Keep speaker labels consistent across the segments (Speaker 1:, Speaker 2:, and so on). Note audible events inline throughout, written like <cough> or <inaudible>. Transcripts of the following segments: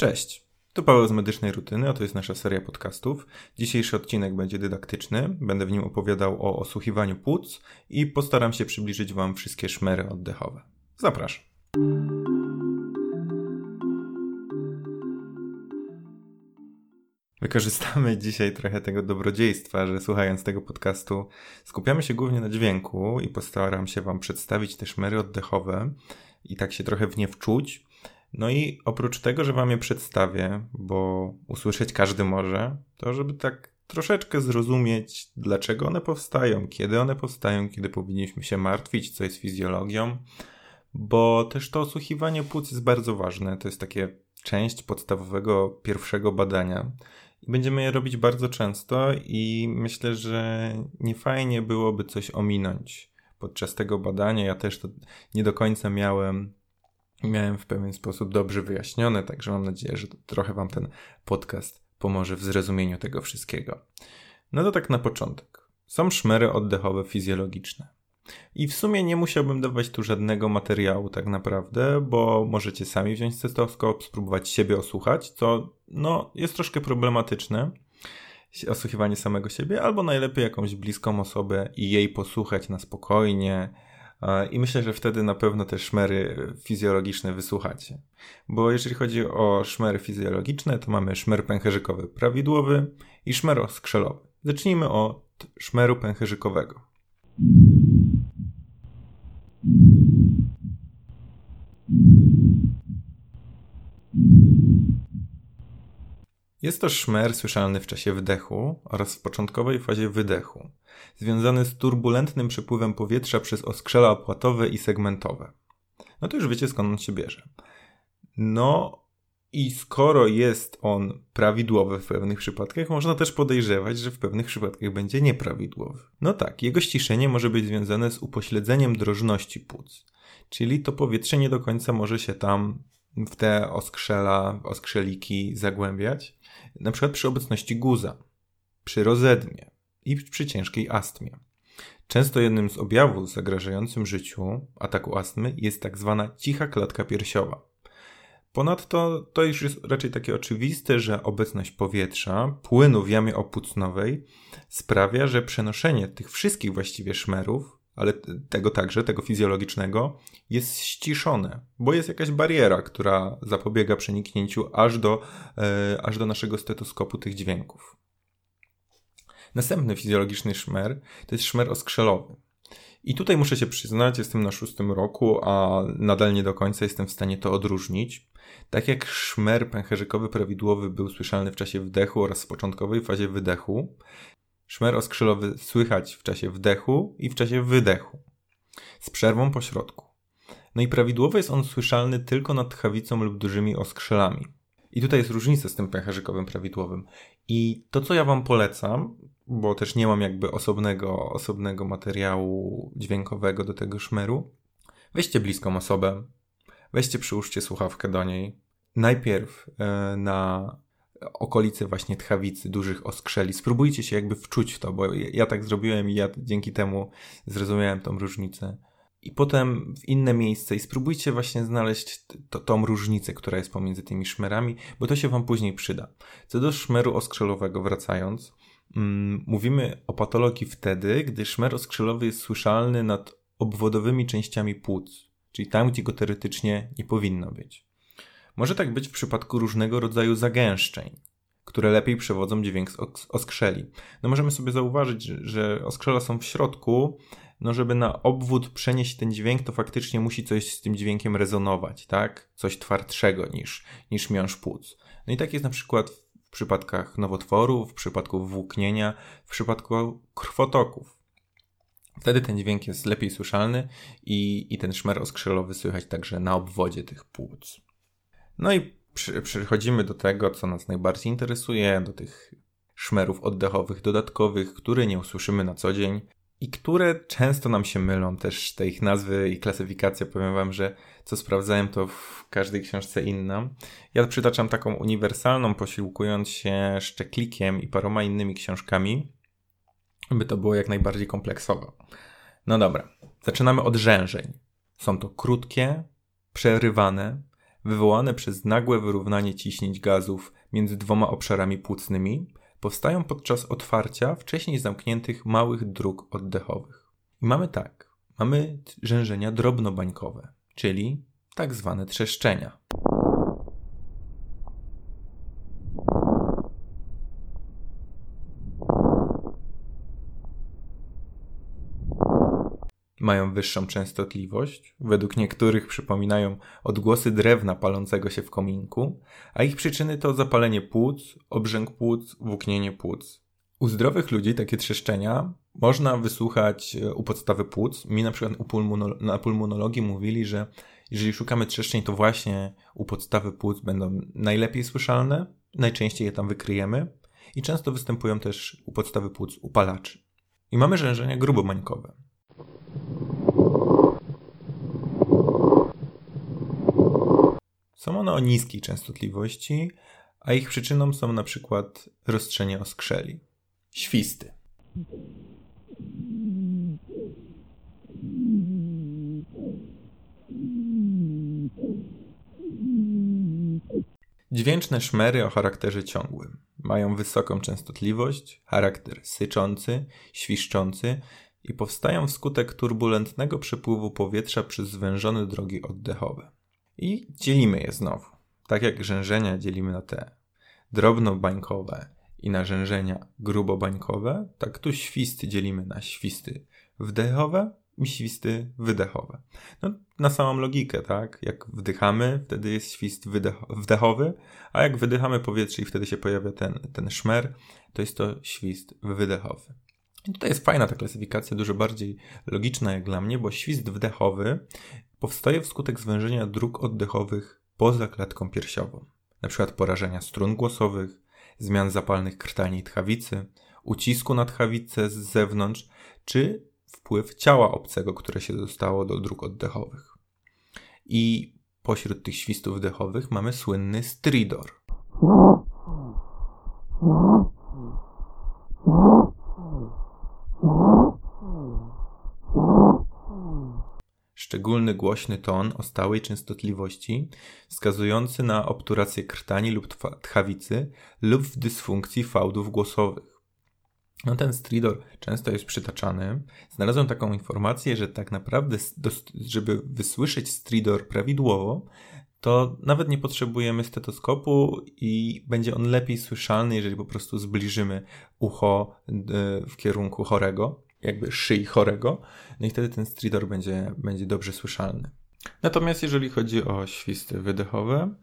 Speaker 1: Cześć, to Paweł z Medycznej Rutyny, a to jest nasza seria podcastów. Dzisiejszy odcinek będzie dydaktyczny, będę w nim opowiadał o osłuchiwaniu płuc i postaram się przybliżyć Wam wszystkie szmery oddechowe. Zapraszam. Wykorzystamy dzisiaj trochę tego dobrodziejstwa, że słuchając tego podcastu skupiamy się głównie na dźwięku i postaram się Wam przedstawić te szmery oddechowe i tak się trochę w nie wczuć. No i oprócz tego, że Wam je przedstawię, bo usłyszeć każdy może, to żeby tak troszeczkę zrozumieć, dlaczego one powstają, kiedy one powstają, kiedy powinniśmy się martwić, co jest fizjologią, bo też to osłuchiwanie płuc jest bardzo ważne. To jest takie część podstawowego pierwszego badania. Będziemy je robić bardzo często i myślę, że nie fajnie byłoby coś ominąć podczas tego badania. Ja też to nie do końca miałem miałem w pewien sposób dobrze wyjaśnione, także mam nadzieję, że trochę Wam ten podcast pomoże w zrozumieniu tego wszystkiego. No to tak na początek. Są szmery oddechowe fizjologiczne. I w sumie nie musiałbym dawać tu żadnego materiału tak naprawdę, bo możecie sami wziąć stetoskop, spróbować siebie osłuchać, co no, jest troszkę problematyczne, osłuchiwanie samego siebie, albo najlepiej jakąś bliską osobę i jej posłuchać na spokojnie, i myślę, że wtedy na pewno te szmery fizjologiczne wysłuchacie. Bo jeżeli chodzi o szmery fizjologiczne, to mamy szmer pęcherzykowy prawidłowy i szmer oskrzelowy. Zacznijmy od szmeru pęcherzykowego. Jest to szmer słyszalny w czasie wdechu oraz w początkowej fazie wydechu, związany z turbulentnym przepływem powietrza przez oskrzela opłatowe i segmentowe. No to już wiecie skąd on się bierze. No i skoro jest on prawidłowy w pewnych przypadkach, można też podejrzewać, że w pewnych przypadkach będzie nieprawidłowy. No tak, jego ściszenie może być związane z upośledzeniem drożności płuc, czyli to powietrze nie do końca może się tam w te oskrzela, oskrzeliki zagłębiać, na przykład przy obecności guza, przy rozedmie i przy ciężkiej astmie. Często jednym z objawów zagrażającym życiu ataku astmy jest tak zwana cicha klatka piersiowa. Ponadto to już jest raczej takie oczywiste, że obecność powietrza, płynu w jamie opłucnowej sprawia, że przenoszenie tych wszystkich właściwie szmerów ale tego także, tego fizjologicznego, jest ściszone, bo jest jakaś bariera, która zapobiega przeniknięciu aż do, e, aż do naszego stetoskopu tych dźwięków. Następny fizjologiczny szmer to jest szmer oskrzelowy. I tutaj muszę się przyznać, jestem na szóstym roku, a nadal nie do końca jestem w stanie to odróżnić. Tak jak szmer pęcherzykowy prawidłowy był słyszalny w czasie wdechu oraz w początkowej fazie wydechu, Szmer oskrzelowy słychać w czasie wdechu i w czasie wydechu, z przerwą po środku. No i prawidłowo jest on słyszalny tylko nad tchawicą lub dużymi oskrzelami. I tutaj jest różnica z tym pęcherzykowym prawidłowym. I to, co ja Wam polecam, bo też nie mam jakby osobnego, osobnego materiału dźwiękowego do tego szmeru, weźcie bliską osobę, weźcie, przyłóżcie słuchawkę do niej. Najpierw e, na okolice właśnie tchawicy, dużych oskrzeli. Spróbujcie się jakby wczuć w to, bo ja tak zrobiłem i ja dzięki temu zrozumiałem tą różnicę. I potem w inne miejsce i spróbujcie właśnie znaleźć tą różnicę, która jest pomiędzy tymi szmerami, bo to się Wam później przyda. Co do szmeru oskrzelowego wracając, mm, mówimy o patologii wtedy, gdy szmer oskrzelowy jest słyszalny nad obwodowymi częściami płuc, czyli tam, gdzie go teoretycznie nie powinno być. Może tak być w przypadku różnego rodzaju zagęszczeń, które lepiej przewodzą dźwięk z oskrzeli. No możemy sobie zauważyć, że oskrzela są w środku, no żeby na obwód przenieść ten dźwięk, to faktycznie musi coś z tym dźwiękiem rezonować, tak? Coś twardszego niż, niż miąższ płuc. No i tak jest na przykład w przypadkach nowotworów, w przypadku włóknienia, w przypadku krwotoków. Wtedy ten dźwięk jest lepiej słyszalny i, i ten szmer oskrzelowy słychać także na obwodzie tych płuc. No i przechodzimy do tego, co nas najbardziej interesuje, do tych szmerów oddechowych dodatkowych, które nie usłyszymy na co dzień i które często nam się mylą. Też te ich nazwy i klasyfikacja, powiem Wam, że co sprawdzałem, to w każdej książce inna. Ja przytaczam taką uniwersalną, posiłkując się szczeklikiem i paroma innymi książkami, by to było jak najbardziej kompleksowo. No dobra, zaczynamy od rzężeń. Są to krótkie, przerywane, wywołane przez nagłe wyrównanie ciśnięć gazów między dwoma obszarami płucnymi, powstają podczas otwarcia wcześniej zamkniętych małych dróg oddechowych. I mamy tak, mamy rzężenia drobnobańkowe, czyli tak zwane trzeszczenia. Mają wyższą częstotliwość. Według niektórych przypominają odgłosy drewna palącego się w kominku, a ich przyczyny to zapalenie płuc, obrzęk płuc, włóknienie płuc. U zdrowych ludzi takie trzeszczenia można wysłuchać e, u podstawy płuc. Mi na przykład pulmono- na pulmonologii mówili, że jeżeli szukamy trzeszczeń, to właśnie u podstawy płuc będą najlepiej słyszalne, najczęściej je tam wykryjemy i często występują też u podstawy płuc upalaczy. I mamy rzężenia grubomańkowe. Są one o niskiej częstotliwości, a ich przyczyną są na przykład rozstrzenie oskrzeli. Świsty. Dźwięczne szmery o charakterze ciągłym. Mają wysoką częstotliwość, charakter syczący, świszczący i powstają wskutek turbulentnego przepływu powietrza przez zwężone drogi oddechowe. I dzielimy je znowu. Tak jak rzężenia dzielimy na te drobnobańkowe i na rzężenia grubobańkowe, tak tu świsty dzielimy na świsty wdechowe i świsty wydechowe. No, na samą logikę, tak? Jak wdychamy, wtedy jest świst wdechowy, a jak wydychamy powietrze i wtedy się pojawia ten, ten szmer, to jest to świst wydechowy. I tutaj jest fajna ta klasyfikacja, dużo bardziej logiczna jak dla mnie, bo świst wdechowy powstaje wskutek zwężenia dróg oddechowych poza klatką piersiową, np. porażenia strun głosowych, zmian zapalnych krtani tchawicy, ucisku na tchawicę z zewnątrz, czy wpływ ciała obcego, które się dostało do dróg oddechowych. I pośród tych świstów wdechowych mamy słynny stridor. Szczególny głośny ton o stałej częstotliwości, wskazujący na obturację krtani lub tchawicy lub w dysfunkcji fałdów głosowych. No ten stridor często jest przytaczany. Znalazłem taką informację, że tak naprawdę, żeby wysłyszeć stridor prawidłowo, to nawet nie potrzebujemy stetoskopu i będzie on lepiej słyszalny, jeżeli po prostu zbliżymy ucho w kierunku chorego jakby szyi chorego, no i wtedy ten stridor będzie, będzie dobrze słyszalny. Natomiast jeżeli chodzi o świsty wydechowe,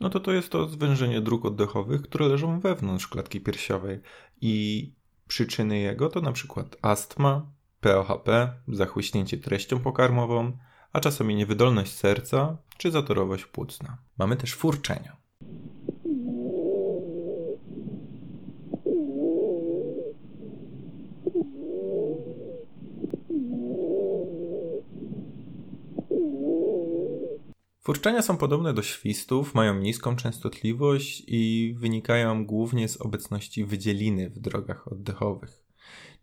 Speaker 1: no to to jest to zwężenie dróg oddechowych, które leżą wewnątrz klatki piersiowej i przyczyny jego to na przykład astma, POHP, zachłyśnięcie treścią pokarmową, a czasami niewydolność serca czy zatorowość płucna. Mamy też furczenia. Furczenia są podobne do świstów, mają niską częstotliwość i wynikają głównie z obecności wydzieliny w drogach oddechowych.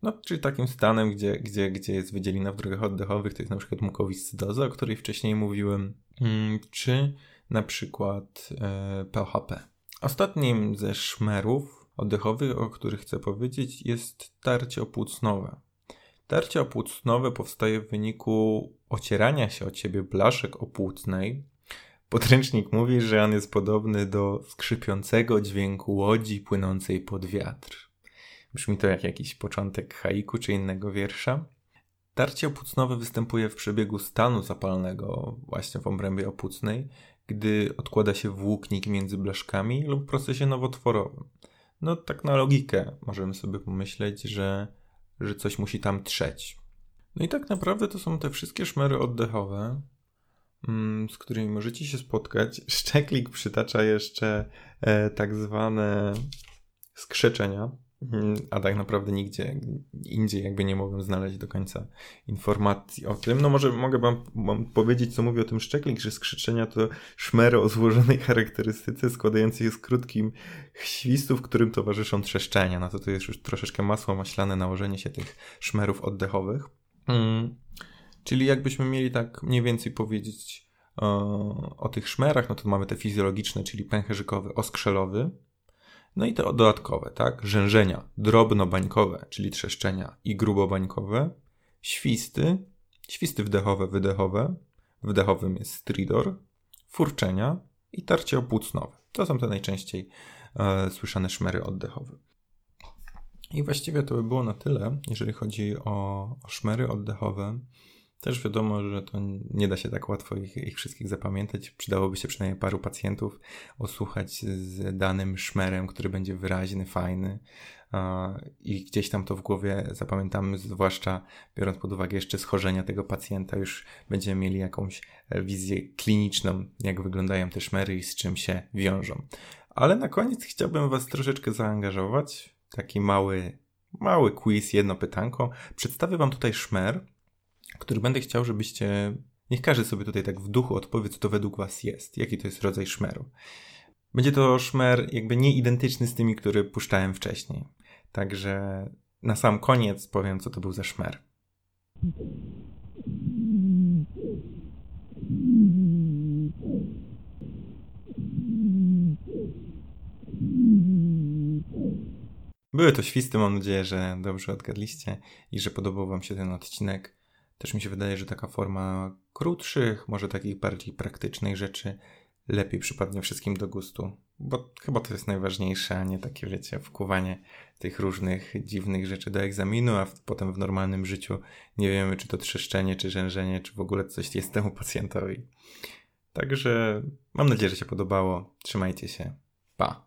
Speaker 1: No, czyli takim stanem, gdzie, gdzie, gdzie jest wydzielina w drogach oddechowych, to jest na przykład mukowiscydoza, o której wcześniej mówiłem, mm, czy na przykład e, PHP. Ostatnim ze szmerów oddechowych, o których chcę powiedzieć, jest tarcie opłucnowe. Tarcie opłucnowe powstaje w wyniku ocierania się od siebie blaszek opłucnej. Podręcznik mówi, że on jest podobny do skrzypiącego dźwięku łodzi płynącej pod wiatr. Brzmi to jak jakiś początek haiku czy innego wiersza. Tarcie opłucnowe występuje w przebiegu stanu zapalnego, właśnie w obrębie opłucnej, gdy odkłada się włóknik między blaszkami lub procesie nowotworowym. No tak na logikę możemy sobie pomyśleć, że że coś musi tam trzeć. No i tak naprawdę to są te wszystkie szmery oddechowe, z którymi możecie się spotkać. <laughs> Szczeklik przytacza jeszcze e, tak zwane skrzeczenia, Mhm. a tak naprawdę nigdzie indziej jakby nie mogłem znaleźć do końca informacji o tym. No może mogę wam, wam powiedzieć, co mówi o tym szczeklik, że skrzyczenia to szmery o złożonej charakterystyce składającej się z krótkim świstów, którym towarzyszą trzeszczenia. No to to jest już troszeczkę masło maślane nałożenie się tych szmerów oddechowych. Hmm. Czyli jakbyśmy mieli tak mniej więcej powiedzieć o, o tych szmerach, no to mamy te fizjologiczne, czyli pęcherzykowy, oskrzelowy, no i te dodatkowe, tak? Rzężenia drobno-bańkowe, czyli trzeszczenia i grubo-bańkowe, świsty, świsty wdechowe, wydechowe, wdechowym jest stridor, furczenia i tarcie opłucnowe. To są te najczęściej e, słyszane szmery oddechowe. I właściwie to by było na tyle, jeżeli chodzi o, o szmery oddechowe. Też wiadomo, że to nie da się tak łatwo ich, ich, wszystkich zapamiętać. Przydałoby się przynajmniej paru pacjentów osłuchać z danym szmerem, który będzie wyraźny, fajny i gdzieś tam to w głowie zapamiętamy, zwłaszcza biorąc pod uwagę jeszcze schorzenia tego pacjenta, już będziemy mieli jakąś wizję kliniczną, jak wyglądają te szmery i z czym się wiążą. Ale na koniec chciałbym Was troszeczkę zaangażować. Taki mały, mały quiz, jedno pytanko. Przedstawię Wam tutaj szmer, który będę chciał, żebyście. Niech każdy sobie tutaj tak w duchu odpowie, co to według Was jest, jaki to jest rodzaj szmeru. Będzie to szmer jakby nie identyczny z tymi, które puszczałem wcześniej. Także na sam koniec powiem, co to był za szmer. Były to świsty, mam nadzieję, że dobrze odgadliście i że podobał Wam się ten odcinek. Też mi się wydaje, że taka forma krótszych, może takich bardziej praktycznych rzeczy lepiej przypadnie wszystkim do gustu. Bo chyba to jest najważniejsze, a nie takie, wiecie, wkuwanie tych różnych dziwnych rzeczy do egzaminu, a w, potem w normalnym życiu nie wiemy, czy to trzeszczenie, czy rzężenie, czy w ogóle coś jest temu pacjentowi. Także mam nadzieję, że się podobało. Trzymajcie się. Pa.